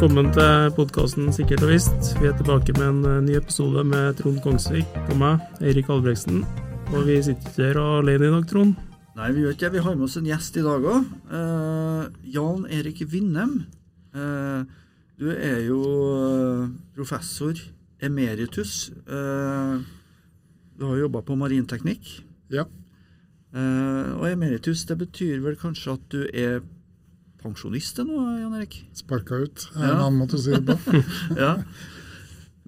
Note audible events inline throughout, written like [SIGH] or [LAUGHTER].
Velkommen til podkasten Sikkert og visst. Vi er tilbake med en eh, ny episode med Trond Kongsvik og meg, Eirik Albregsen. Og vi sitter ikke her alene i dag, Trond. Nei, vi gjør ikke det. Vi har med oss en gjest i dag òg. Jan Erik Vinnem. Uh, du er jo eh, professor emeritus. Uh, du har jobba på marinteknikk. Ja. Eh, og emeritus, det betyr vel kanskje at du er pensjonist nå, Jan Erik? Sparka ut, er Ja. en annen måte å si det på. [LAUGHS] Ja.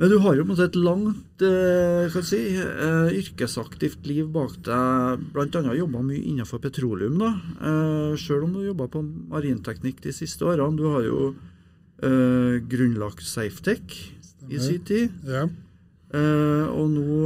Men du har jo på en måte et langt eh, si, eh, yrkesaktivt liv bak deg. Annet jobba mye innenfor petroleum, da. Eh, Sjøl om du jobba på marinteknikk de siste årene. Du har jo eh, grunnlagt Safetech i sin tid. Ja. Eh, og nå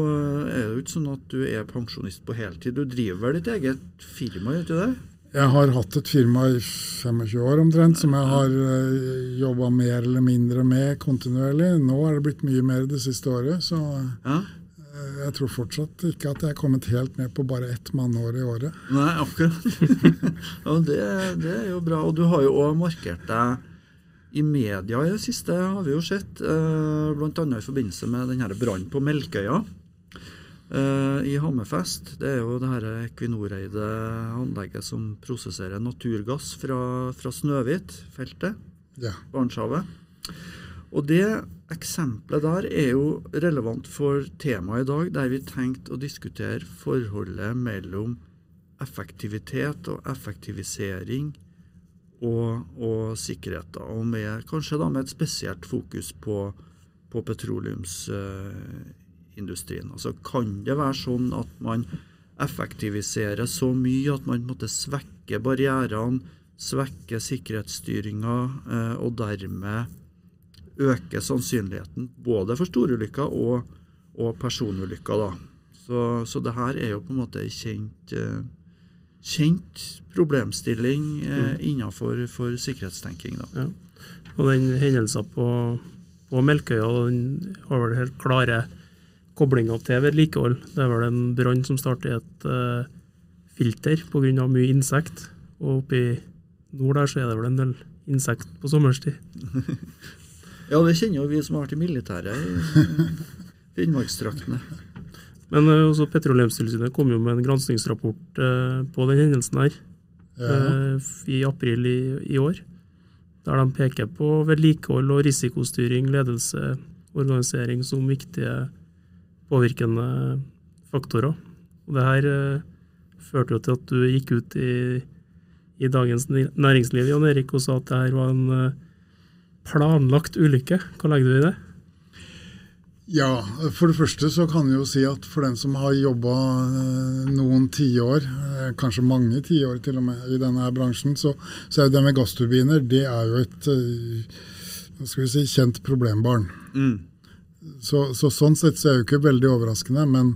er det jo ikke sånn at du er pensjonist på heltid. Du driver vel ditt eget firma, gjør du ikke det? Jeg har hatt et firma i 25 år omtrent, som jeg har uh, jobba mer eller mindre med kontinuerlig. Nå er det blitt mye mer det siste året, så Ja? eh, jeg tror fortsatt ikke at jeg er kommet helt ned på bare ett mannår i året. Nei, akkurat. [LAUGHS] ja, det, det er jo bra. Og du har jo òg markert deg i media i det siste, har vi jo sett. Bl.a. blant annet i forbindelse med denne brannen på Melkøya eh, i Hammerfest. Det er jo det her Equinor-eide anlegget som prosesserer naturgass fra, fra Snøhvit-feltet. Ja. Barentshavet. Og det eksempelet der er jo relevant for temaet i dag, der vi tenkte å diskutere forholdet mellom effektivitet og effektivisering og, og sikkerhet. Og med, kanskje da med et spesielt fokus på, på petroleumsindustrien. altså kan det være sånn at man effektiviserer så mye at man måtte svekke barrierene, svekke sikkerhetsstyringa, eh, og dermed øke sannsynligheten både for storulykker og, og personulykker. da. Så, så det her er jo på en måte ei kjent, eh, kjent problemstilling eh, innenfor for sikkerhetstenking. da. Ja. Og den hendelsen på, på Melkøya den har vel helt klare koblinger til vedlikehold. Det er vel en brann som starter i et uh, filter pga. mye insekt. Og oppe i nord der så er det vel en del insekt på sommerstid. [LAUGHS] Ja, det kjenner jo vi som har vært i militæret i [LAUGHS] Finnmarksdraktene. Men uh, også Petroleumstilsynet kom jo med en granskingsrapport uh, på den hendelsen her Ja. uh, i april i, i år. Der de peker på vedlikehold og risikostyring, ledelse, organisering som viktige påvirkende faktorer. Og det her eh, førte jo til at du gikk ut i, i Dagens Næringsliv Jan Erik, og sa at det her var en eh, planlagt ulykke. Hva legger du i det? Ja, for det første så kan vi jo si at for den som har jobba noen tiår, eh, kanskje mange tiår til og med, i denne her bransjen, så, så er jo det med gassturbiner det er jo et eh, hva skal vi si, kjent problembarn. Mm. Så, så sånn sett så er det jo ikke veldig overraskende, men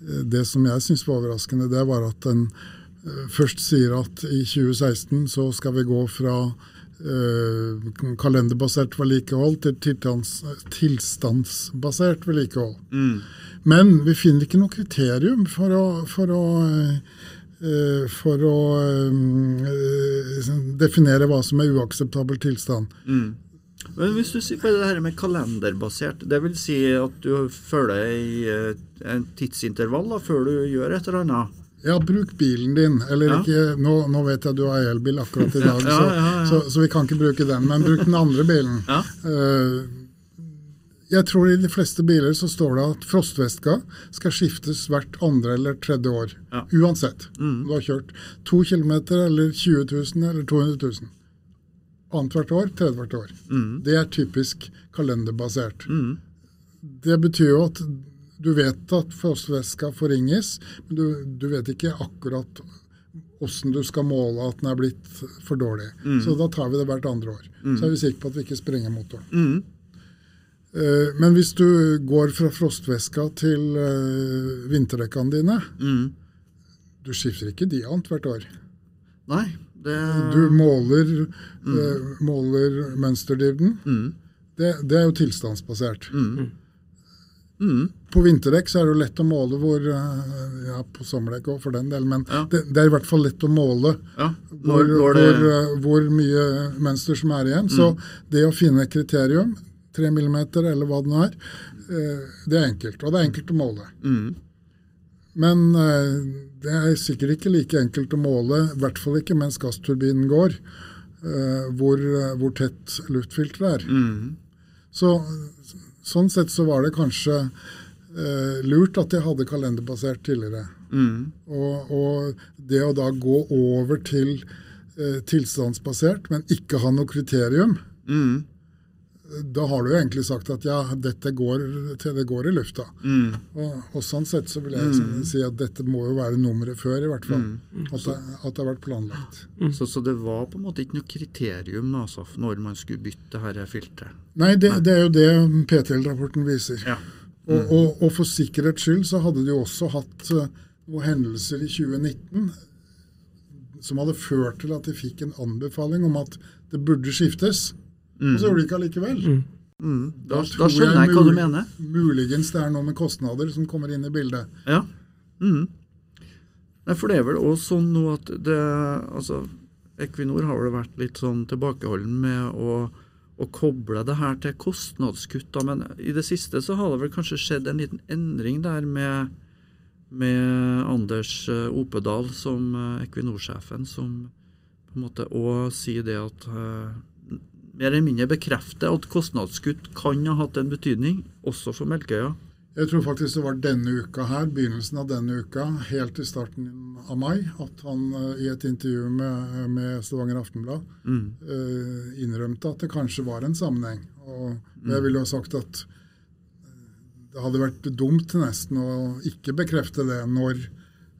eh, det som jeg syns var overraskende, det var at den eh, først sier at i 2016 så skal vi gå fra eh, kalenderbasert vedlikehold til tiltans, tilstandsbasert vedlikehold. Mm. Men vi finner ikke noe kriterium for å, for å, eh, for å eh, definere hva som er uakseptabel tilstand. Mm. Men hvis du sier på det her med kalenderbasert, det vil si at du følger i eh, en tidsintervall da, før du gjør et eller annet? Ja, bruk bilen din. Eller Ja. ikke nå, nå vet jeg du har elbil akkurat i [LAUGHS] dag, Ja, så, ja, ja. Så, så vi kan ikke bruke den. Men bruk den andre bilen. Eh, jeg tror i de fleste biler så står det at frostveska skal skiftes hvert andre eller tredje år. Uansett. Mm. Du har kjørt to kilometer eller 20 000 eller 200 000. Annethvert år, tredjehvert år. Mm. Det er typisk kalenderbasert. Mm. Det betyr jo at du vet at frostvæska forringes, men du, du vet ikke akkurat åssen du skal måle at den er blitt for dårlig. Mm. Så da tar vi det hvert andre år. Så er vi sikre på at vi ikke sprenger motoren. Mm. Eh, men hvis du går fra frostvæska til eh, vinterdekkene dine, Mm. du skifter ikke de annethvert år. Nei, det Du måler, eh, måler mønsterdybden. mm. Det, det er jo tilstandsbasert. Mm. Mm. På vinterdekk så er det jo lett å måle hvor eh, Ja, på sommerdekk òg, for den del, men Ja. det, det er i hvert fall lett å måle Ja. hvor, når det, hvor, eh, hvor mye mønster som er igjen. Så det å finne et kriterium, tre millimeter eller hva det nå er, eh, det er enkelt. Og det er enkelt å måle. mm. Men eh, det er sikkert ikke like enkelt å måle, i hvert fall ikke mens gassturbinen går, eh, hvor, eh, hvor tett luftfilteret er. Mm. Så, sånn sett så var det kanskje eh, lurt at jeg hadde kalenderbasert tidligere. Mm. Og, og det å da gå over til eh, tilstandsbasert, men ikke ha noe kriterium, Mm. Da har du jo egentlig sagt at ja, dette går det går i lufta. Mm. Og, og sånn sett så vil jeg si- si at dette må jo være nummeret før, i hvert fall. At, det, at det har vært planlagt. Så, så det var på en måte ikke noe kriterium altså, når man skulle bytte dette filteret? Nei, det, det er jo det PTL-rapporten viser. Ja. Og, og, og for sikkerhets skyld så hadde de jo også hatt eh, noen hendelser i 2019 som hadde ført til at de fikk en anbefaling om at det burde skiftes. Og så gjorde de ikke allikevel. Mm. Da, da, da skjønner jeg hva du mener. Muligens det er noe med kostnader som kommer inn i bildet. Ja. Mm. Nei, for det er vel også sånn nå at det Altså, Equinor har vel vært litt sånn tilbakeholden med å, å koble det her til kostnadskutt, men i det siste så har det vel kanskje skjedd en liten endring der med, med Anders eh, Opedal som eh, Equinor-sjefen, som på en måte òg sier det at eh, mer eller mindre bekrefter at kostnadskutt kan ha hatt en betydning, også for Melkøya. Jeg tror faktisk det var denne uka her, begynnelsen av denne uka, helt i starten av mai, at han eh, i et intervju med, med Stavanger Aftenblad Mm. eh, innrømte at det kanskje var en sammenheng. Og jeg ville jo sagt at eh, det hadde vært dumt nesten å ikke bekrefte det når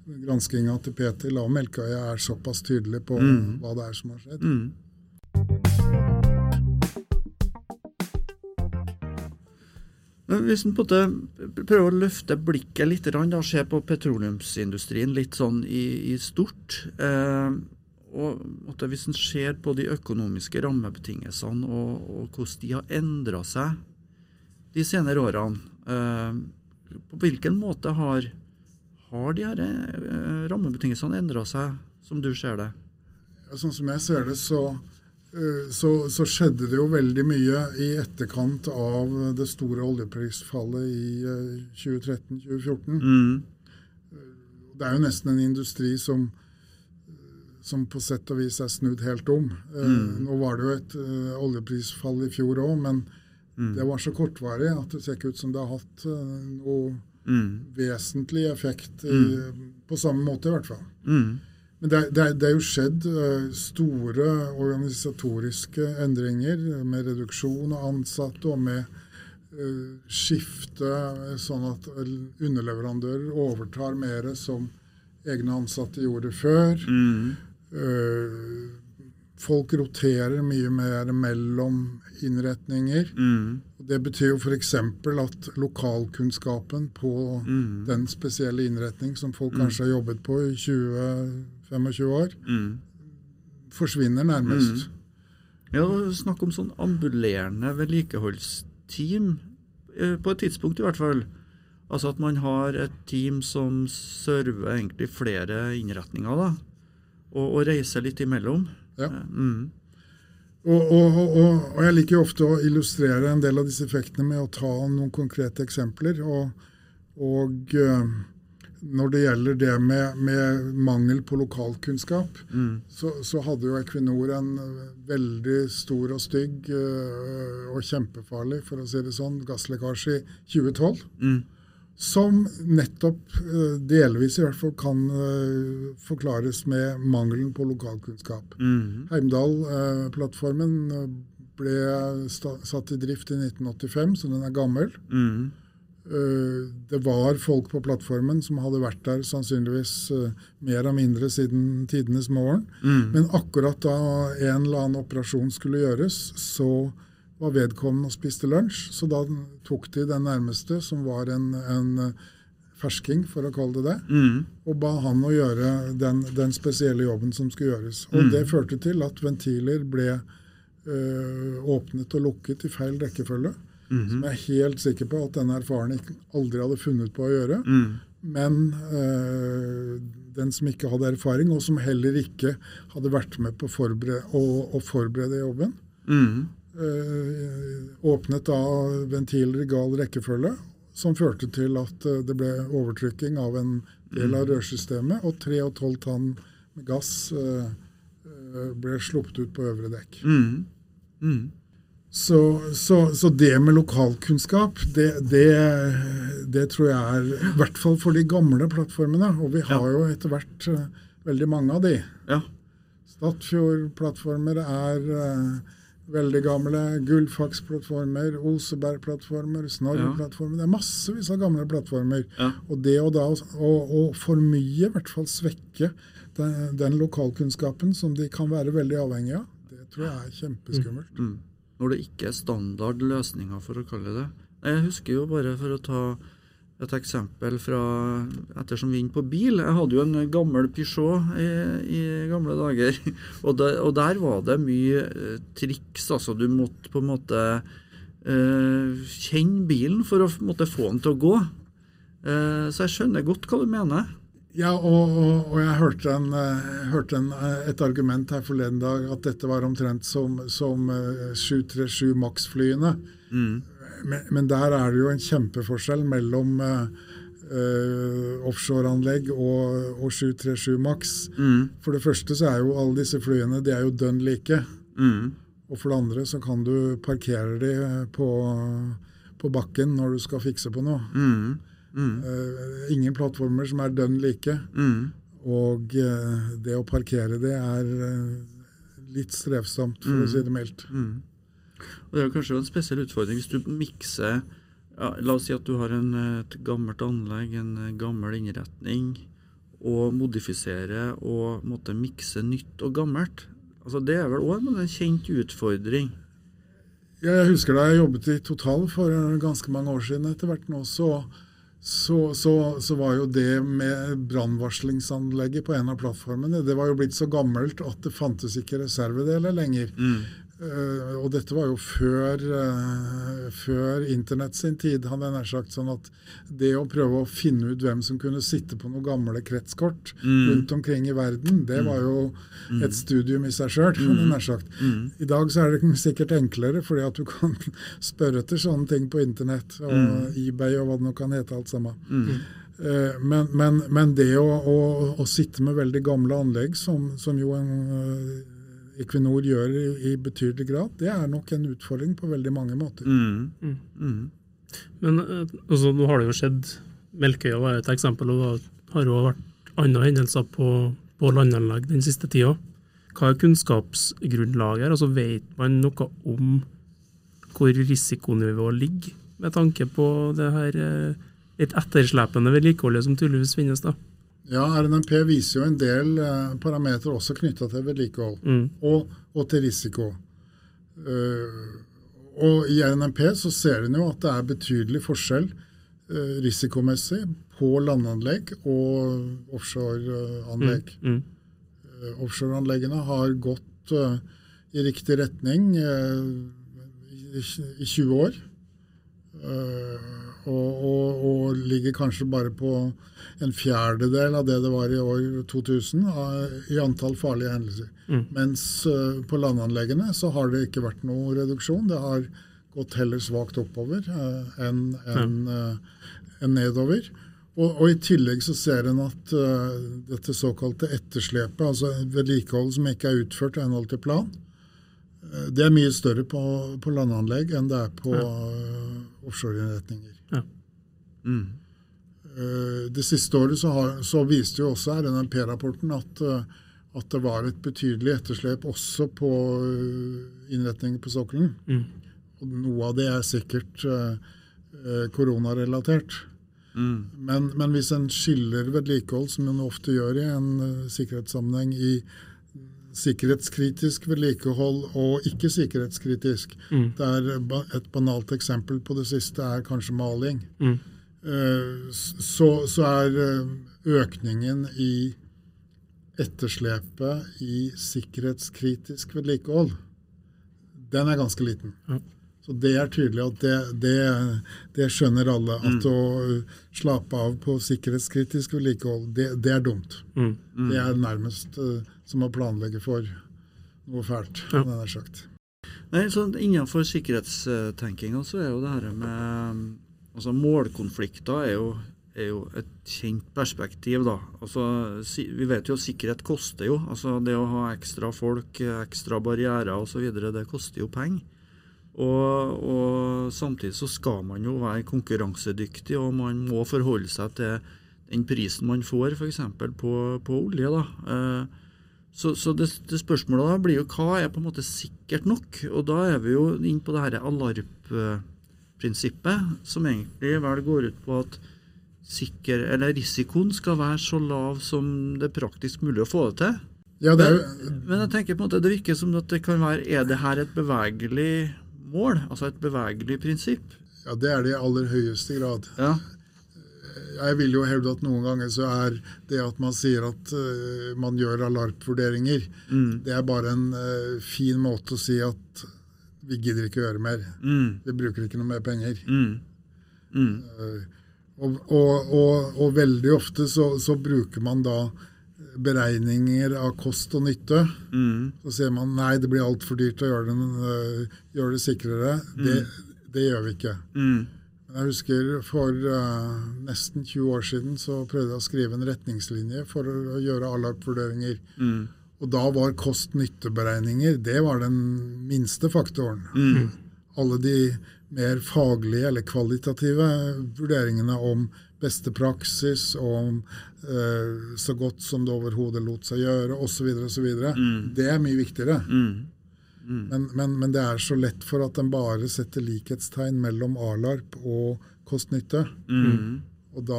granskinga til Peter La Melkøya er såpass tydelig på Mm. hva det er som har skjedd. Mm. Hvis en prøver å løfte blikket litt og se på petroleumsindustrien litt sånn i, i stort eh, og Hvis en ser på de økonomiske rammebetingelsene og, og hvordan de har endra seg de senere årene, eh, på hvilken måte har, har de her eh, rammebetingelsene endra seg, som du ser det? Sånn som jeg ser det, så, så, så skjedde det jo veldig mye i etterkant av det store oljeprisfallet i eh, 2013-2014. Mm. Det er jo nesten en industri som, som på sett og vis er snudd helt om. Eh, Mm. Nå var det jo et eh, oljeprisfall i fjor òg, men Mm. det var så kortvarig at det ser ikke ut som det har hatt eh, noe Mm. vesentlig effekt, i, på samme måte i hvert fall. Mm. Men det, det, det er jo skjedd eh, store organisatoriske endringer med reduksjon av ansatte og med eh, skifte eh, sånn at underleverandører overtar mer som egne ansatte gjorde før. Mm. Folk roterer mye mer mellom innretninger. Mm. Det betyr jo f.eks. at lokalkunnskapen på Mm. den spesielle innretning som folk kanskje har jobbet på i 20-25 år, Mm. forsvinner nærmest. Ja, snakk om sånn ambulerende vedlikeholdsteam, eh, på et tidspunkt i hvert fall. Altså at man har et team som server egentlig flere innretninger, da. Og, og reiser litt imellom. Ja. Mm. Og, og, og, jeg liker jo ofte å illustrere en del av disse effektene med å ta noen konkrete eksempler. Og, og eh, når det gjelder det med, med mangel på lokalkunnskap, Mm. så, så hadde jo Equinor en veldig stor og stygg eh, og kjempefarlig, for å si det sånn, gasslekkasje i 2012. Mm. Som nettopp, eh, delvis i hvert fall, kan eh, forklares med mangelen på lokalkunnskap. Mm. Heimdal-plattformen ble satt i drift i 1985, så den er gammel. Mm. Eh, Det var folk på plattformen som hadde vært der sannsynligvis eh, mer og mindre siden tidenes morgen. Mm. Men akkurat da en eller annen operasjon skulle gjøres, så var vedkommende og spiste lunsj. Så da tok de den nærmeste, som var en, en eh, fersking, for å kalle det det, Mm. og ba han å gjøre den, den spesielle jobben som skulle gjøres. Og Mm. det førte til at ventiler ble eh, åpnet og lukket i feil rekkefølge. Mhm. som jeg er helt sikker på at denne erfarne ikke- aldri hadde funnet på å gjøre. Mm. Men øh, den som ikke hadde erfaring, og som heller ikke hadde vært med på å å, å forberede jobben, Mm. øh, åpnet da ventiler i gal rekkefølge, som førte til at øh, det ble overtrykking av en del av rørsystemet, og 3,5 tonn gass øh, øh, ble sluppet ut på øvre dekk. Mm. Mm. Så, så, så det med lokalkunnskap, det, det, det tror jeg er I hvert fall for de gamle plattformene. Og vi har Ja. jo etter hvert eh, veldig mange av de. Ja. Statfjord-plattformer er uh, veldig gamle. Gullfaks-plattformer, Oseberg-plattformer, Snorre-plattformer. Det er massevis av gamle plattformer. Ja. Og det å da å, for mye i hvert fall svekke den, den lokalkunnskapen som de kan være veldig avhengig av, det tror jeg er kjempeskummelt. Mm. Når det ikke er standard løsninger, for å kalle det Jeg husker jo bare for å ta et eksempel fra ettersom vi er inne på bil. Jeg hadde jo en gammel Peugeot i, i gamle dager. [LAUGHS] Og, der, og der var det mye eh, triks. Altså du måtte på en måte eh, kjenne bilen for å måtte få den til å gå. Eh, så jeg skjønner godt hva du mener. Ja, og, og, og jeg hørte, en, eh, hørte en, eh, et argument her forleden dag at dette var omtrent som, som eh, 737 Max-flyene. Mm. Men, men der er det jo en kjempeforskjell mellom uh, eh, offshoreanlegg og, og 737 Max. Mm. For det første så er jo alle disse flyene de er jo dønn like. Mm. Og for det andre så kan du parkere de på, på bakken når du skal fikse på noe. Mm. Mm. Eh, ingen plattformer som er dønn like. Mm. Og uh, det å parkere det er uh, litt strevsomt, for å si det mildt. Mm. Og Det er kanskje en spesiell utfordring hvis du mikser ja, La oss si at du har en, et gammelt anlegg, en gammel innretning, og modifiserer og måtte mikse nytt og gammelt. Altså Det er vel òg en kjent utfordring. Ja, Jeg husker da jeg jobbet i Total for ganske mange år siden etter hvert nå, så, så, så, så var jo det med brannvarslingsanlegget på en av plattformene det var jo blitt så gammelt at det fantes ikke reservedeler lenger. Eh, og dette var jo før, uh, før internett sin tid, hadde jeg nær sagt. Sånn at det å prøve å finne ut hvem som kunne sitte på noen gamle kretskort rundt omkring i verden, det var jo et studium i seg sjøl, [LAUGHS] jeg nær sagt. I dag så er det [LAUGHS] sikkert enklere, fordi at du kan [LAUGHS] spørre etter sånne ting på internett og eBay og hva det nå kan hete, alt sammen. Eh, Men, men, men det å, å, å sitte med veldig gamle anlegg, som, som jo en, Equinor gjør i, i betydelig grad, det er nok en utfordring på veldig mange måter. Mm. Mm. Men eh, altså, nå har det jo skjedd Melkøya var et eksempel, og det har jo vært andre hendelser på, på landanlegg den siste tida. Hva er kunnskapsgrunnlaget her? Altså, vet man noe om hvor risikonivået ligger, med tanke på det her eh, litt etterslepende vedlikeholdet som tydeligvis finnes? da? Ja, RNMP viser jo en del eh, parametere også knytta til vedlikehold Mm. og, og til risiko. Uh, og i RNMP så ser en jo at det er betydelig forskjell uh, risikomessig på landanlegg og offshoreanlegg. Mm. Eh, Offshoreanleggene har gått i riktig retning i, i 20 år. Eh, og, og, og ligger kanskje bare på en fjerdedel av det det var i år 2000 av- i antall farlige hendelser. Mm. Mens eh, på landanleggene så har det ikke vært noe reduksjon. Det har gått heller svakt oppover eh, enn en, eh, enn nedover. Og, og I tillegg så ser en at uh, dette såkalte etterslepet, altså vedlikehold som ikke er utført i henhold til plan, uh, det er mye større på, på landanlegg enn det er på eh, offshoreinnretninger. Mm. Eh, Det siste året så, har, så viste jo også RNMP-rapporten at, eh, at det var et betydelig etterslep også på eh, innretninger på sokkelen. Mm. Og noe av det er sikkert koronarelatert. Mm. Men, men hvis en skiller vedlikehold, som en ofte gjør i en sikkerhetssammenheng, i sikkerhetskritisk vedlikehold og ikke sikkerhetskritisk Mm. det er Et banalt eksempel på det siste er kanskje maling. Mm. Eh, så, så er eh, økningen i etterslepet i sikkerhetskritisk vedlikehold, den er ganske liten. Ja. Så det er tydelig at det, det, det skjønner alle. At å slappe av på sikkerhetskritisk vedlikehold, det, det, er dumt. Mm. Det er nærmest uh, som å planlegge for noe fælt, Ja. hadde jeg sagt. Nei, så Innenfor sikkerhetstenkinga så er jo det her med altså Målkonflikter er jo, er jo et kjent perspektiv. da. Altså, Vi vet jo at sikkerhet koster jo. altså Det å ha ekstra folk, ekstra barrierer osv., det koster jo penger. Og, og samtidig så skal man jo være konkurransedyktig, og man må forholde seg til den prisen man får f.eks. På, på olje. da. Eh, så, så det, det spørsmålet da blir jo hva er på en måte sikkert nok? Og da er vi jo inne på det her alarp-prinsippet, som egentlig vel går ut på at sikker, eller risikoen skal være så lav som det er praktisk mulig å få det til. Ja, det er jo, Men jeg tenker på en måte, det virker som at det kan være Er det her et bevegelig mål? Altså et bevegelig prinsipp? ja, det er det i aller høyeste grad. Ja. Jeg vil jo hevde at noen ganger så er det at man sier at uh, man gjør alarmvurderinger, Mm. det er bare en uh, fin måte å si at vi gidder ikke å gjøre mer. Mm. Vi bruker ikke noe mer penger. Mm. Mm. Eh, og, og, og, og veldig ofte så, så bruker man da beregninger av kost og nytte. Mm. Så sier man nei, det blir altfor dyrt å gjøre, det, øh, gjøre det sikrere. Det, det gjør vi ikke. Mm. Men Jeg husker for uh, nesten 20 år siden så prøvde jeg å skrive en retningslinje for å gjøre alarmvurderinger. Mm. Og da var kost-nytte-beregninger det var den minste faktoren. Mm. Alle de mer faglige eller kvalitative vurderingene om beste praksis, om øh, så godt som det overhodet lot seg gjøre, osv., osv., Mm. det er mye viktigere. Mm. Mm. Men, men, men det er så lett for at en bare setter likhetstegn mellom A-larp og kost-nytte. Mm. Og da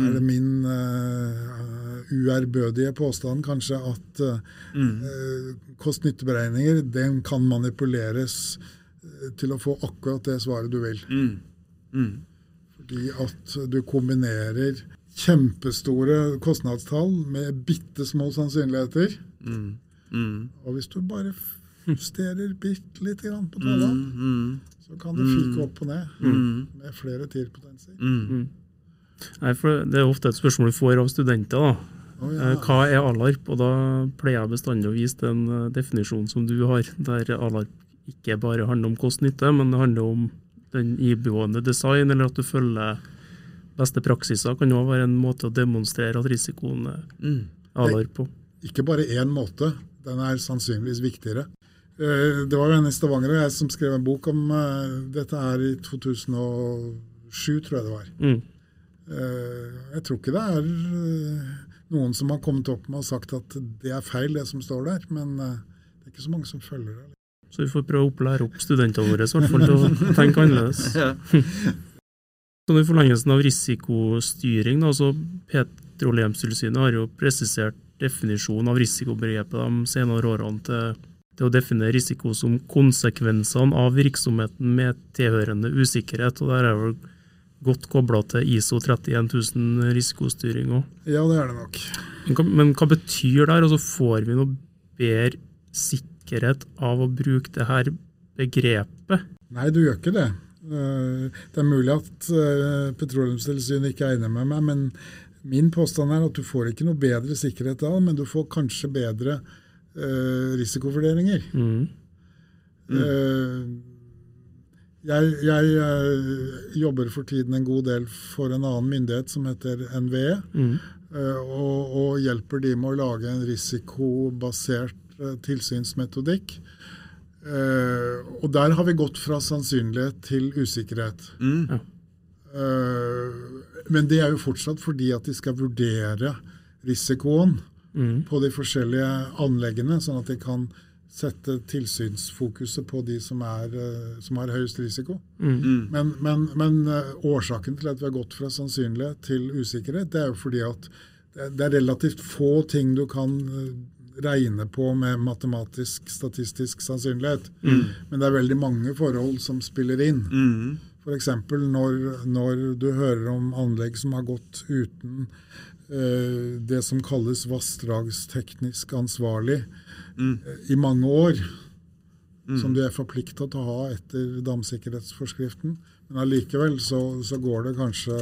er det min uh, uærbødige påstand kanskje at uh, Mm. kost-nytte-beregninger den kan manipuleres til å få akkurat det svaret du vil. Mm. Mm. Fordi at du kombinerer kjempestore kostnadstall med bitte små sannsynligheter. Mm. Mm. Og hvis du bare justerer bitte lite grann på Mm. tallene, Mm. så kan det fyke opp og ned Mm. med flere TIR-potenser. Mm. Nei, for Det er ofte et spørsmål vi får av studenter. da. Oh, ja. Eh, Hva er alarp? Og da pleier jeg bestandig å vise den eh, definisjonen som du har, der alarp ikke bare handler om kost-nytte, men det handler om den iboende design, eller at du følger beste praksiser, kan òg være en måte å demonstrere at risikoen er Mm. alarp på. Ikke bare én måte, den er sannsynligvis viktigere. Eh, Det var jo en i Stavanger og jeg som skrev en bok om eh, dette her i 2007, tror jeg det var. Mm. Eh, Jeg tror ikke det er noen som har kommet opp med og sagt at det er feil, det som står der. Men det er ikke så mange som følger det. Så vi får prøve å lære opp studentene våre i hvert fall til å [LAUGHS] tenke annerledes. [LAUGHS] Sånn I forlengelsen av risikostyring, da, så Petroleumstilsynet har jo presisert definisjonen av risikobegrepet de senere årene til, til å definere risiko som konsekvensene av virksomheten med tilhørende usikkerhet. og Der er vel godt kobla til ISO 31000 risikostyring òg. Ja, det er det nok. Men, hva- men hva betyr det her? Altså, får vi noe bedre sikkerhet av å bruke det her begrepet? Nei, du gjør ikke det. Eh, Det er mulig at eh, Petroleumstilsynet ikke er enig med meg, men min påstand er at du får ikke noe bedre sikkerhet da, men du får kanskje bedre eh, risikovurderinger. Mm. Mm. Jeg, jeg jobber for tiden en god del for en annen myndighet som heter NVE, Mm. og, og hjelper de med å lage en risikobasert tilsynsmetodikk. Eh, og der har vi gått fra sannsynlighet til usikkerhet. Mm. Uh, men det er jo fortsatt fordi at de skal vurdere risikoen Mm. på de forskjellige anleggene, sånn at de kan sette tilsynsfokuset på de som, er, uh, som har høyest risiko. Mm. Mm. Men, men, men årsaken til at vi har gått fra sannsynlighet til usikkerhet, det er jo fordi at det er relativt få ting du kan regne på med matematisk, statistisk sannsynlighet. Men det er veldig mange forhold som spiller inn. Mm. F.eks. Når, når du hører om anlegg som har gått uten uh, det som kalles vassdragsteknisk ansvarlig Mm. uh, i mange år, mm. som du er forplikta til å ha etter damsikkerhetsforskriften. Men allikevel så, så, går det kanskje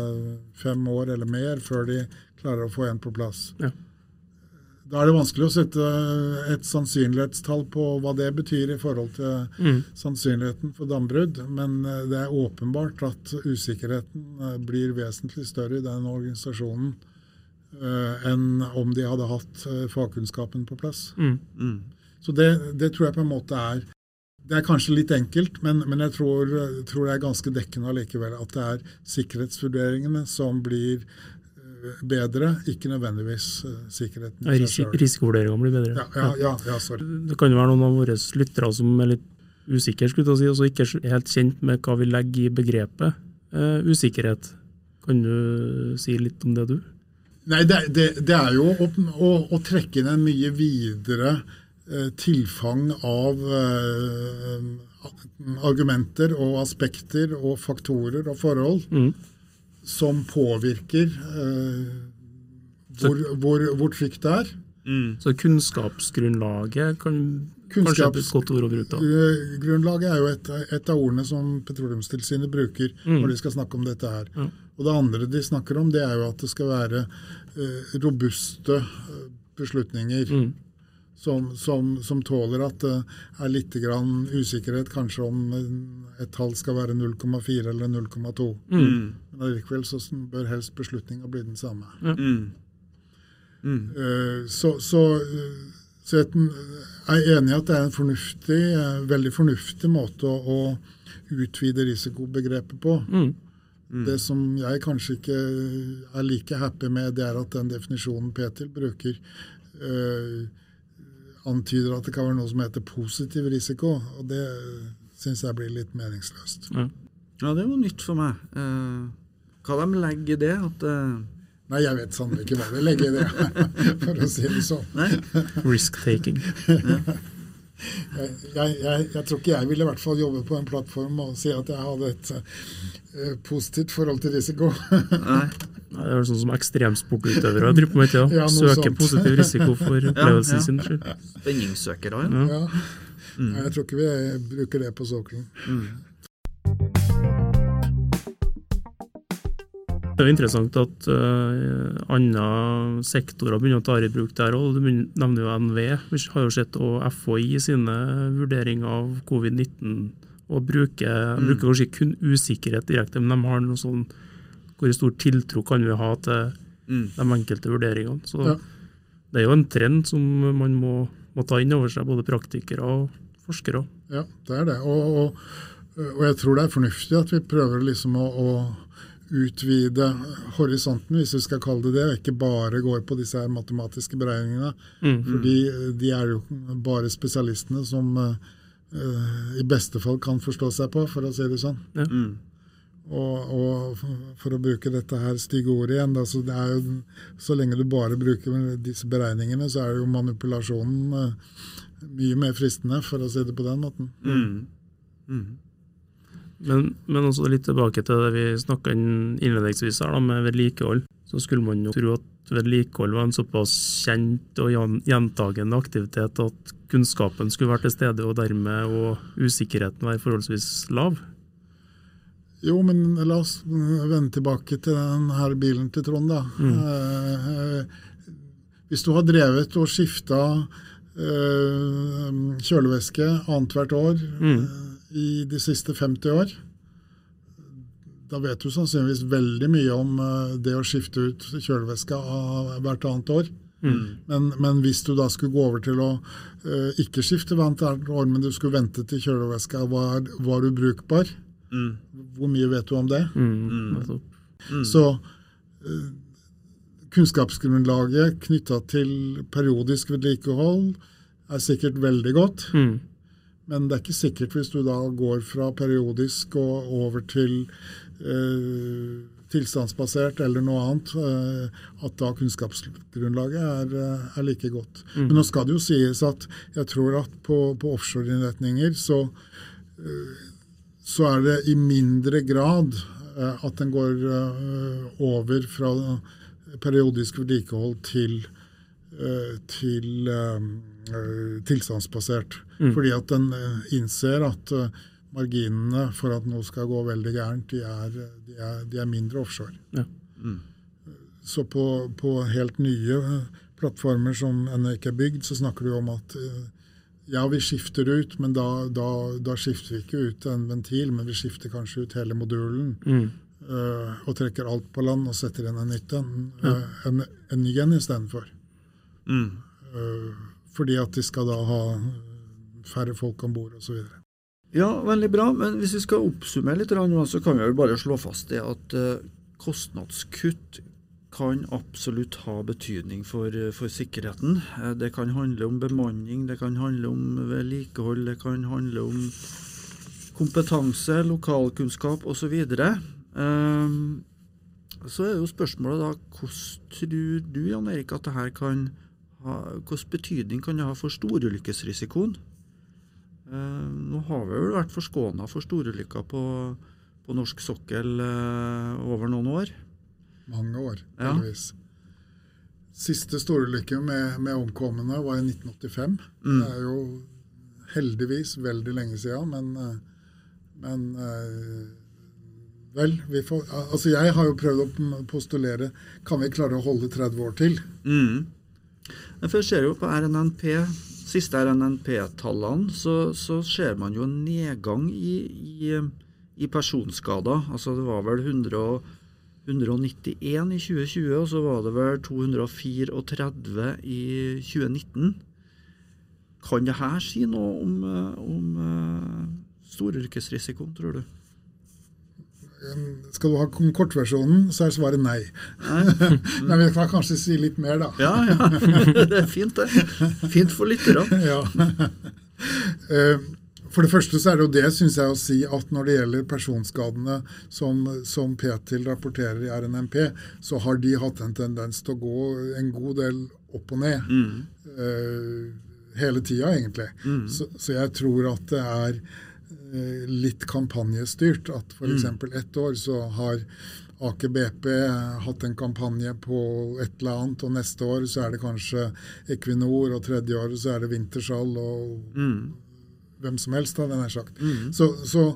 fem år eller mer før de klarer å få en på plass. Ja. Da er det vanskelig å sette et sannsynlighetstall på hva det betyr i forhold til mm. sannsynligheten for dambrudd, men eh, det er åpenbart at usikkerheten eh, blir vesentlig større i den organisasjonen uh, enn om de hadde hatt uh, fagkunnskapen på plass. Mm. Mm. Så det, det, tror jeg på en måte er Det er kanskje litt enkelt, men, men jeg tror, tror, det er ganske dekkende allikevel at det er sikkerhetsvurderingene som blir bedre, ikke nødvendigvis uh, sikkerheten. Ja, ris Risikovurderinga blir bedre. Ja, ja, ja, ja, sorry. Det kan jo være noen av våre lyttere som er litt usikre, skulle jeg si, og så ikke er helt kjent med hva vi legger i begrepet uh, usikkerhet. Kan du si litt om det, du? Nei, Det, det, det er jo å, å, å, trekke inn en mye videre uh, tilfang av argumenter og aspekter og faktorer og forhold. Mm som påvirker eh, hvor, hvor, hvor, trygt det er. Mm. Så kunnskapsgrunnlaget kan kanskje et godt ord å bruke? Eh, grunnlaget er jo et, et, av ordene som Petroleumstilsynet bruker mm. når de skal snakke om dette her. Mm. Og Det andre de snakker om, det er jo at det skal være eh, robuste eh, beslutninger. Mm som, som, som, tåler at det er litt grann usikkerhet kanskje om et tall skal være 0,4 eller 0,2. Mm. Men allikevel så bør helst beslutninga bli den samme. Mm. Mm. Uh, så, så, så, jeg er enig i at det er en fornuftig, uh, veldig fornuftig måte å, å utvide risikobegrepet på. Mm. Mm. Det som jeg kanskje ikke er like happy med, det er at den definisjonen Petil bruker, uh, antyder at det kan være noe som heter positiv risiko. Og det syns jeg blir litt meningsløst. Ja. ja, det jo nytt for meg. Eh, hva de legger i det? At, eh... Nei, jeg vet sannelig ikke hva de legger i det, [LAUGHS] for å si det sånn. Risk-taking. jeg, jeg, jeg, jeg, tror ikke jeg ville i hvert fall jobbe på en plattform og si at jeg hadde et uh, positivt forhold til risiko. Nei. Det er vel sånn som ekstremsportutøvere driver på med tida. Ja, Søker sant. positiv risiko for [LAUGHS] opplevelsen ja, sin skyld. Spenningssøkere, ja. ja. Mm. Jeg tror ikke vi bruker det på sokkelen. Mm. Det er jo interessant at uh, andre sektorer begynner å ta i bruk der òg. Du nevner jo NV. Vi har jo sett og FHI sine vurderinger av covid-19 og bruker, mm. bruker kanskje kun usikkerhet direkte, men de har noe sånn hvor stor tiltro kan vi ha til mm. de enkelte vurderingene. Så ja. Det er jo en trend som man må, må, ta inn over seg, både praktikere og forskere. Ja, det er det. Og, og, og jeg tror det er fornuftig at vi prøver liksom å, å, utvide horisonten, hvis vi skal kalle det det, og ikke bare går på disse her matematiske beregningene. Mm. Fordi de er jo bare spesialistene som uh, i beste fall kan forstå seg på, for å si det sånn. Ja. Mm. Og, og, for å bruke dette her stygge ordet igjen, da, så, jo, så, lenge du bare bruker disse beregningene, så er jo manipulasjonen uh, mye mer fristende, for å si det på den måten. Mm. Mm. Men, men, også litt tilbake til det vi snakka innledningsvis her, da, med vedlikehold. Så skulle man jo tro at vedlikehold var en såpass kjent og gjentagende aktivitet at kunnskapen skulle være til stede, og dermed og usikkerheten være forholdsvis lav. Jo, men la oss vende tilbake til denne bilen til Trond. da. Mm. Eh, hvis du har drevet og skifta eh, kjølevæske annethvert år mm. eh, i de siste 50 år, da vet du sannsynligvis veldig mye om eh, det å skifte ut kjølevæska hvert annet år. Mm. Men, men, hvis du da skulle gå over til å uh, ikke skifte hvert år, men du skulle vente til kjølevæska var, var ubrukbar, Mm. Hvor mye vet du om det? Mm. Mm. Så uh, kunnskapsgrunnlaget knytta til periodisk vedlikehold er sikkert veldig godt. Mm. Men det er ikke sikkert hvis du da går fra periodisk og over til uh, tilstandsbasert eller noe annet, uh, at da kunnskapsgrunnlaget er, er like godt. Mm. Men nå skal det jo sies at jeg tror at på, på offshore-innretninger så så er det i mindre grad eh, at den går eh, over fra periodisk vedlikehold til eh, til tilstandsbasert. Mm. Fordi at den innser at marginene for at noe skal gå veldig gærent, de er, de er, de er mindre offshore. Ja. Mm. Så på, på, helt nye plattformer som ennå ikke er bygd, så snakker du om at ja, vi skifter ut, men da, da, da, skifter vi ikke ut en ventil, men vi skifter kanskje ut hele modulen. Mm. Uh, og trekker alt på land og setter inn en nytt en. Uh, en, en ny en istedenfor. Mm. Uh, fordi at de skal da ha færre folk om bord osv. Ja, veldig bra. Men hvis vi skal oppsummere litt, så kan vi vel bare slå fast det at kostnadskutt kan absolutt ha betydning for, for, sikkerheten. Det kan handle om bemanning, det kan handle om vedlikehold, det kan handle om kompetanse, lokalkunnskap osv. Um, så er jo spørsmålet da hvordan tror du Jan Erik, at det her kan ha, hvordan betydning kan det ha for storulykkesrisikoen? Uh, nå har vi vel vært forskåna for storulykker på, på norsk sokkel uh, over noen år. Mange år, heldigvis. Ja. Siste storulykke med, med omkomne var i 1985. Mm. Det er jo heldigvis veldig lenge siden, men, eh, men Vel, vi får, altså jeg har jo prøvd å postulere kan vi klare å holde 30 år til. Mm. For jeg ser jo på RNNP, siste RNNP-tallene, så, så, ser man jo en nedgang i, i, i, personskader. Altså det var vel 100, 191 i 2020, og så var det vel 234 i 2019. Kan det her si noe om, om uh, storyrkesrisikoen, tror du? Skal du ha kortversjonen, så er svaret nei. nei. [LAUGHS] Men vi kan kanskje si litt mer, da. Ja, ja. [LAUGHS] Det er fint, det. Fint for lytterne. [LAUGHS] Ja. For det første så er det jo det, syns jeg, å si at når det gjelder personskadene som, som Petil rapporterer i RNMP, så har de hatt en tendens til å gå en god del opp og ned. Mm. Uh, hele tida, egentlig. Mm. Så, så jeg tror at det er uh, litt kampanjestyrt. At f.eks. Mm. ett år så har Aker BP hatt en kampanje på et eller annet, og neste år så er det kanskje Equinor, og tredje året så er det Wintershall og mm. Hvem som helst, hadde jeg nær sagt. Mm. Så, så,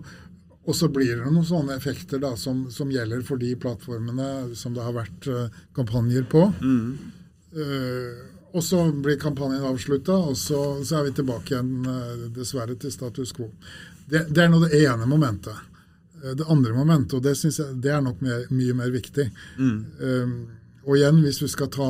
og så blir det noen sånne effekter da, som, som, gjelder for de plattformene som det har vært uh, kampanjer på. Uh, og så blir kampanjen avslutta, og så, så, er vi tilbake igjen, uh, dessverre, til status quo. Det, det er nå det ene momentet. Det andre momentet, og det, jeg, det er nok mer, mye mer viktig. Mm. Og igjen, hvis vi skal ta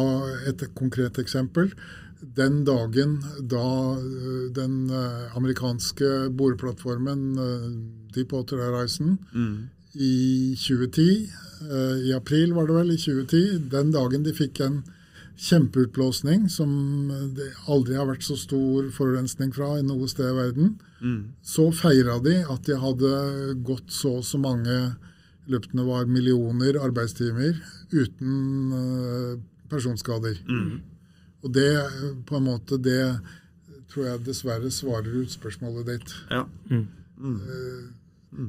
et konkret eksempel. Den dagen da uh, den uh, amerikanske boreplattformen uh, Deepwater Horizon mm. i 2010, i april var det vel, i 2010, den dagen de fikk en kjempeutblåsning som det aldri har vært så stor forurensning fra i noe sted i verden. Mm. Så feira de at de hadde gått så og så mange løpene var millioner arbeidstimer uten personskader. Mm. Og det på en måte det tror jeg dessverre svarer ut spørsmålet ditt. Ja. Mm. Uh,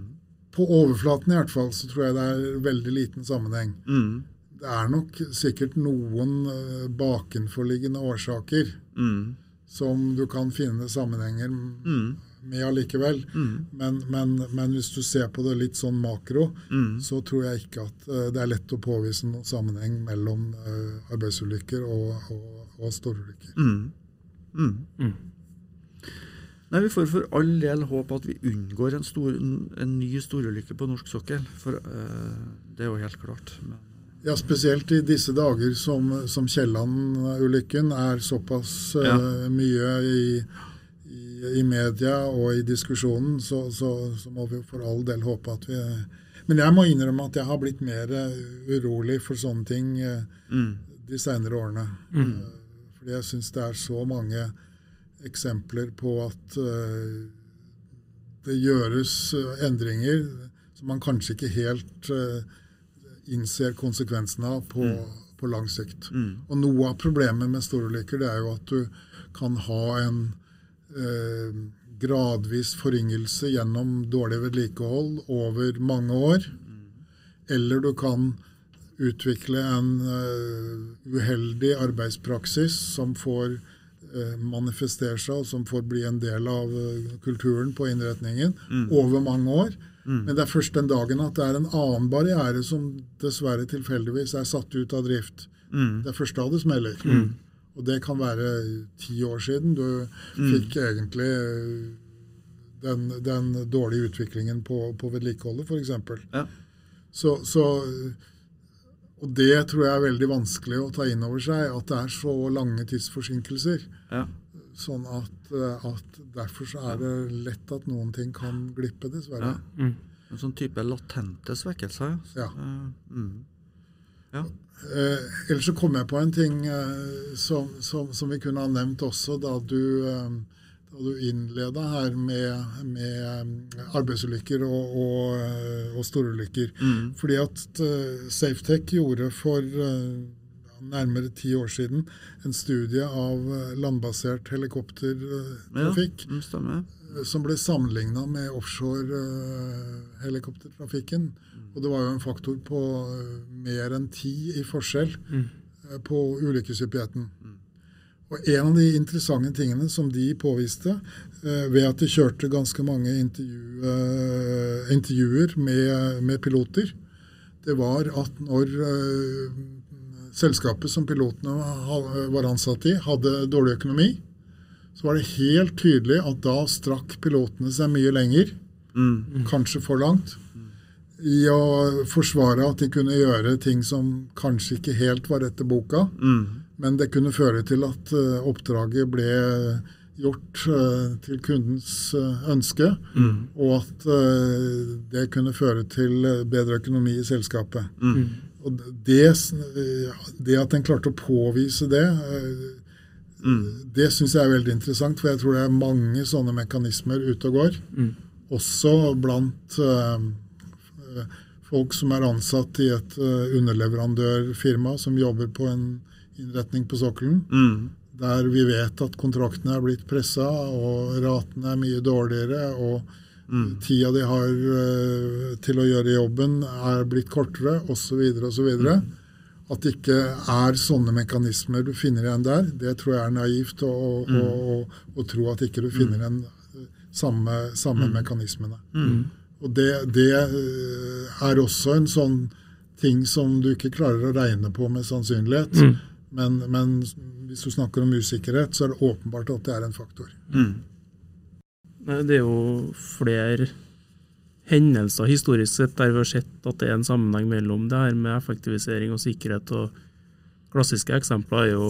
på overflaten i hvert fall så tror jeg det er veldig liten sammenheng. Mm det er nok sikkert noen uh, bakenforliggende årsaker mm. som du kan finne sammenhenger mm. med allikevel. Mm. Men, men, men, hvis du ser på det litt sånn makro, mm. så tror jeg ikke at uh, det er lett å påvise noen sammenheng mellom arbeidsulykker og, og, og storulykker. Mm. Mm. Nei, Vi får for all del håpe at vi unngår en, stor, en ny storulykke på norsk sokkel. For det er jo helt klart. Men ja, spesielt i disse dager som, som Kielland-ulykken er såpass ja. uh, mye i, i, i, media og i diskusjonen, så, så, så, må vi for all del håpe at vi Men jeg må innrømme at jeg har blitt mer urolig for sånne ting uh, mm. de senere årene. Mm. Fordi jeg syns det er så mange eksempler på at det gjøres endringer som man kanskje ikke helt innser konsekvensene av på, mm. på lang sikt. Mm. Og Noe av problemet med storulykker er jo at du kan ha en eh, gradvis forringelse gjennom dårlig vedlikehold over mange år. Mm. Eller du kan utvikle en uh, uheldig arbeidspraksis som får uh, manifestere seg, og som får bli en del av uh, kulturen på innretningen mm. over mange år. Mm. Men det er først den dagen at det er en annen barriere som dessverre tilfeldigvis er satt ut av drift. Mm. Det er først da det smeller. Mm. Og det kan være ti år siden du mm. fikk egentlig den, den, dårlige utviklingen på, på vedlikeholdet, f.eks. Ja. Så, så og det tror jeg er veldig vanskelig å ta inn over seg, at det er så lange tidsforsinkelser. Ja. Sånn at, eh, at, derfor så er det lett at noen ting kan glippe, dessverre. Ja. Mm. En sånn type latente svekkelser. Ja. Uh, mm. ja. Eh, ellers så kom jeg på en ting eh, som, som, som, vi kunne ha nevnt også da du eh, da du innleda her med, med um, arbeidsulykker og, og, uh, og storulykker. Mm. Fordi at uh, Safetech gjorde for uh, nærmere ti år siden en studie av landbasert helikoptertrafikk. Ja, som ble sammenligna med offshore-helikoptertrafikken. Mm. Og det var jo en faktor på mer enn ti i forskjell mm. på ulykkeshyppigheten. Mm. Og En av de interessante tingene som de påviste, eh, ved at de kjørte ganske mange intervju, eh, intervjuer med, med, piloter, det var at når eh, selskapet som pilotene var ansatt i, hadde dårlig økonomi, så var det helt tydelig at da strakk pilotene seg mye lenger, mm. kanskje for langt, i å forsvare at de kunne gjøre ting som kanskje ikke helt var etter boka. Mm. Men det kunne føre til at uh, oppdraget ble gjort uh, til kundens uh, ønske, mm. og at det kunne føre til bedre økonomi i selskapet. Mm. Og det, det, at en klarte å påvise det, mm. det syns jeg er veldig interessant, for jeg tror det er mange sånne mekanismer ute og går. Mm. Også blant folk som er ansatt i et underleverandørfirma som jobber på en innretning på sokkelen. Mm. Der vi vet at kontraktene er blitt pressa, og ratene er mye dårligere. og mm. Tida de har uh, til å gjøre jobben, er blitt kortere, osv. osv. Mm. At det ikke er sånne mekanismer du finner igjen der, det tror jeg er naivt å, mm. å, å, å tro at ikke du finner igjen mm. samme, samme mm. mekanismene. Mm. Og det, det, eh, er også en sånn ting som du ikke klarer å regne på med sannsynlighet. Men, men, hvis du snakker om usikkerhet, så er det åpenbart at det er en faktor. Mm. Det er jo flere hendelser historisk sett der vi har sett at det er en sammenheng mellom det her med effektivisering og sikkerhet. og Klassiske eksempler er jo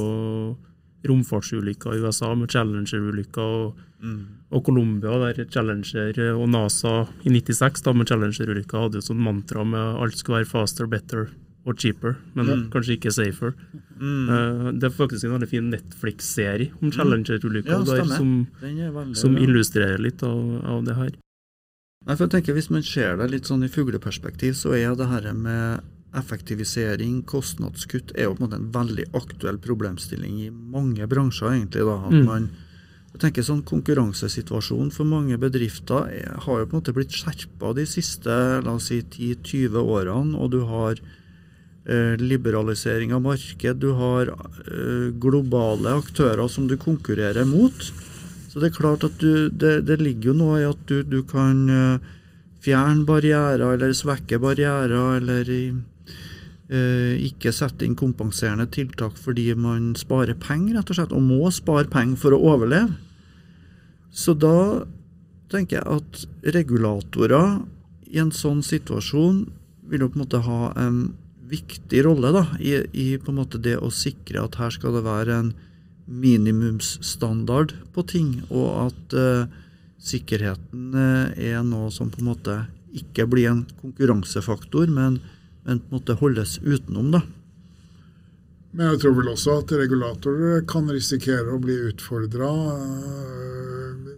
romfartsulykker i USA med Challenger-ulykker, og, mm. og, Colombia der Challenger og NASA i 96 da med Challenger-ulykker hadde jo sånn mantra med alt skulle være faster, better og cheaper, men ja. kanskje ikke safer. Mm. Uh, det er faktisk en veldig fin Netflix-serie om. Challenger-ulykka ja, som, som, illustrerer litt av, av, det her. Nei, for jeg tenker Hvis man ser det litt sånn i fugleperspektiv, så er det her med effektivisering, kostnadskutt, er jo på en måte en veldig aktuell problemstilling i mange bransjer, egentlig. da, at mm. man jeg tenker sånn Konkurransesituasjonen for mange bedrifter er, har jo på en måte blitt skjerpa de siste la oss si, 10-20 årene. og du har liberalisering av marked, du har eh, globale aktører som du konkurrerer mot. Så det er klart at du, det, det ligger jo noe i at du, du kan eh, fjerne barrierer eller svekke barrierer, eller eh, ikke sette inn kompenserende tiltak fordi man sparer penger, rett og slett, og må spare penger for å overleve. Så da tenker jeg at regulatorer i en sånn situasjon vil jo på en måte ha en viktig rolle da, i, i, på en måte det å sikre at her skal det være en minimumsstandard på ting, og at uh, sikkerheten uh, er noe som på en måte ikke blir en konkurransefaktor, men, men på en måte holdes utenom. da. Men jeg tror vel også at regulatorer kan risikere å bli utfordra, eh,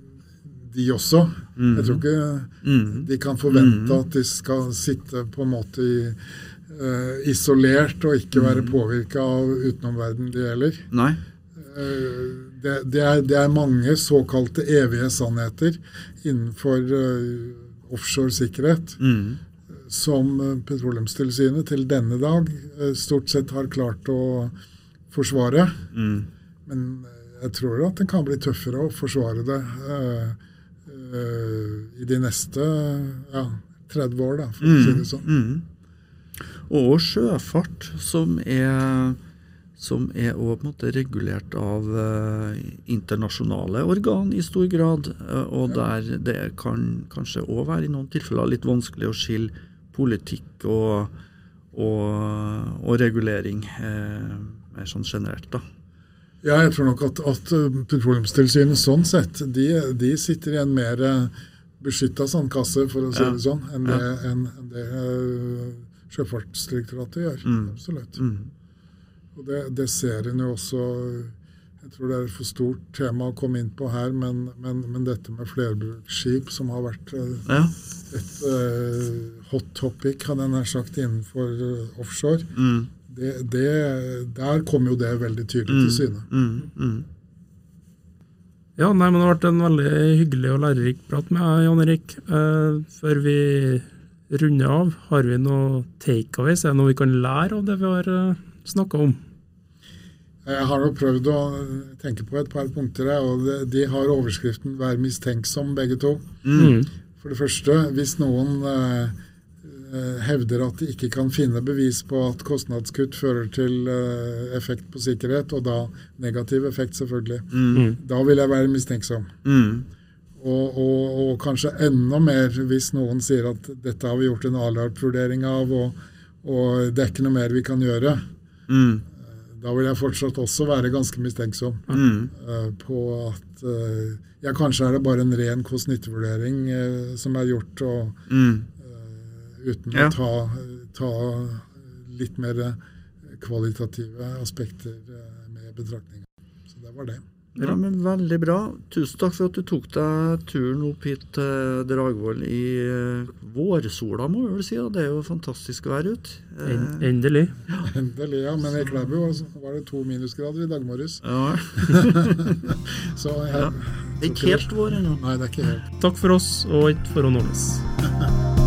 de også. Jeg tror ikke mm. de kan forvente mm. at de skal sitte på en måte i uh, isolert og ikke være mm. påvirka av utenomverden det gjelder. Nei. Uh, det, det, er, det, er, mange såkalte evige sannheter innenfor uh, offshore sikkerhet. Mm. som Petroleumstilsynet til denne dag stort sett har klart å forsvare. Mm. Men jeg tror at det kan bli tøffere å forsvare det i de neste ja, 30 år, da, for å si det sånn. Mm. Og sjøfart, som er som er også, regulert av eh, internasjonale organ i stor grad. Uh, og der det kan kanskje òg være i noen tilfeller litt vanskelig å skille politikk og, og, og regulering eh, mer sånn generelt. da. Ja, jeg tror nok at, at Petroleumstilsynet sånn sett, de, de, sitter i en mer beskytta sandkasse, for å si det sånn, enn det, ja. en, en det Sjøfartsdirektoratet gjør. Mm. Absolutt. Mm. Og det, det ser en jo også Jeg tror det er et for stort tema å komme inn på her, men, men, men dette med flerbruksskip, som har vært uh, ja. et uh, hot topic, hadde jeg nær sagt, innenfor uh, offshore, mm. det, det, der kom jo det veldig tydelig til mm. syne. Mm. Mm. Ja, nei, men Det har vært en veldig hyggelig og lærerik prat med deg, Jan Erik. før vi runder av, har vi noe takeaways? Er det noe vi kan lære av det vi har uh, snakka om? Jeg har jo prøvd å tenke på et par punkter, og de har overskriften 'vær mistenksom', begge to. Mm. For det første, hvis noen eh, eh, hevder at de ikke kan finne bevis på at kostnadskutt fører til eh, effekt på sikkerhet, og da negativ effekt, selvfølgelig, mm. da vil jeg være mistenksom. Mm. Og, og, og, kanskje enda mer hvis noen sier at dette har vi gjort en A-larp-vurdering av, og, og, det er ikke noe mer vi kan gjøre. Mm. Da vil jeg fortsatt også være ganske mistenksom mm. uh, på at uh, ja, kanskje er det bare en ren kost-nytte-vurdering uh, som er gjort, og, mm. uten ja. å ta, ta, litt mer kvalitative aspekter med betraktning. Så det var det. Ja, men Veldig bra. Tusen takk for at du tok deg turen opp hit til Dragvoll i uh, vårsola, må vi vel si. Det er jo fantastisk vær ute. En, endelig. Ja. [LAUGHS] Endelig, ja. Men i Klæbu var det to minusgrader i dag morges. Ja. [LAUGHS] Så jeg, ja. Det er ikke helt vår ennå. Nei, det er ikke helt. Takk for oss, og ikke for å nåles. [LAUGHS]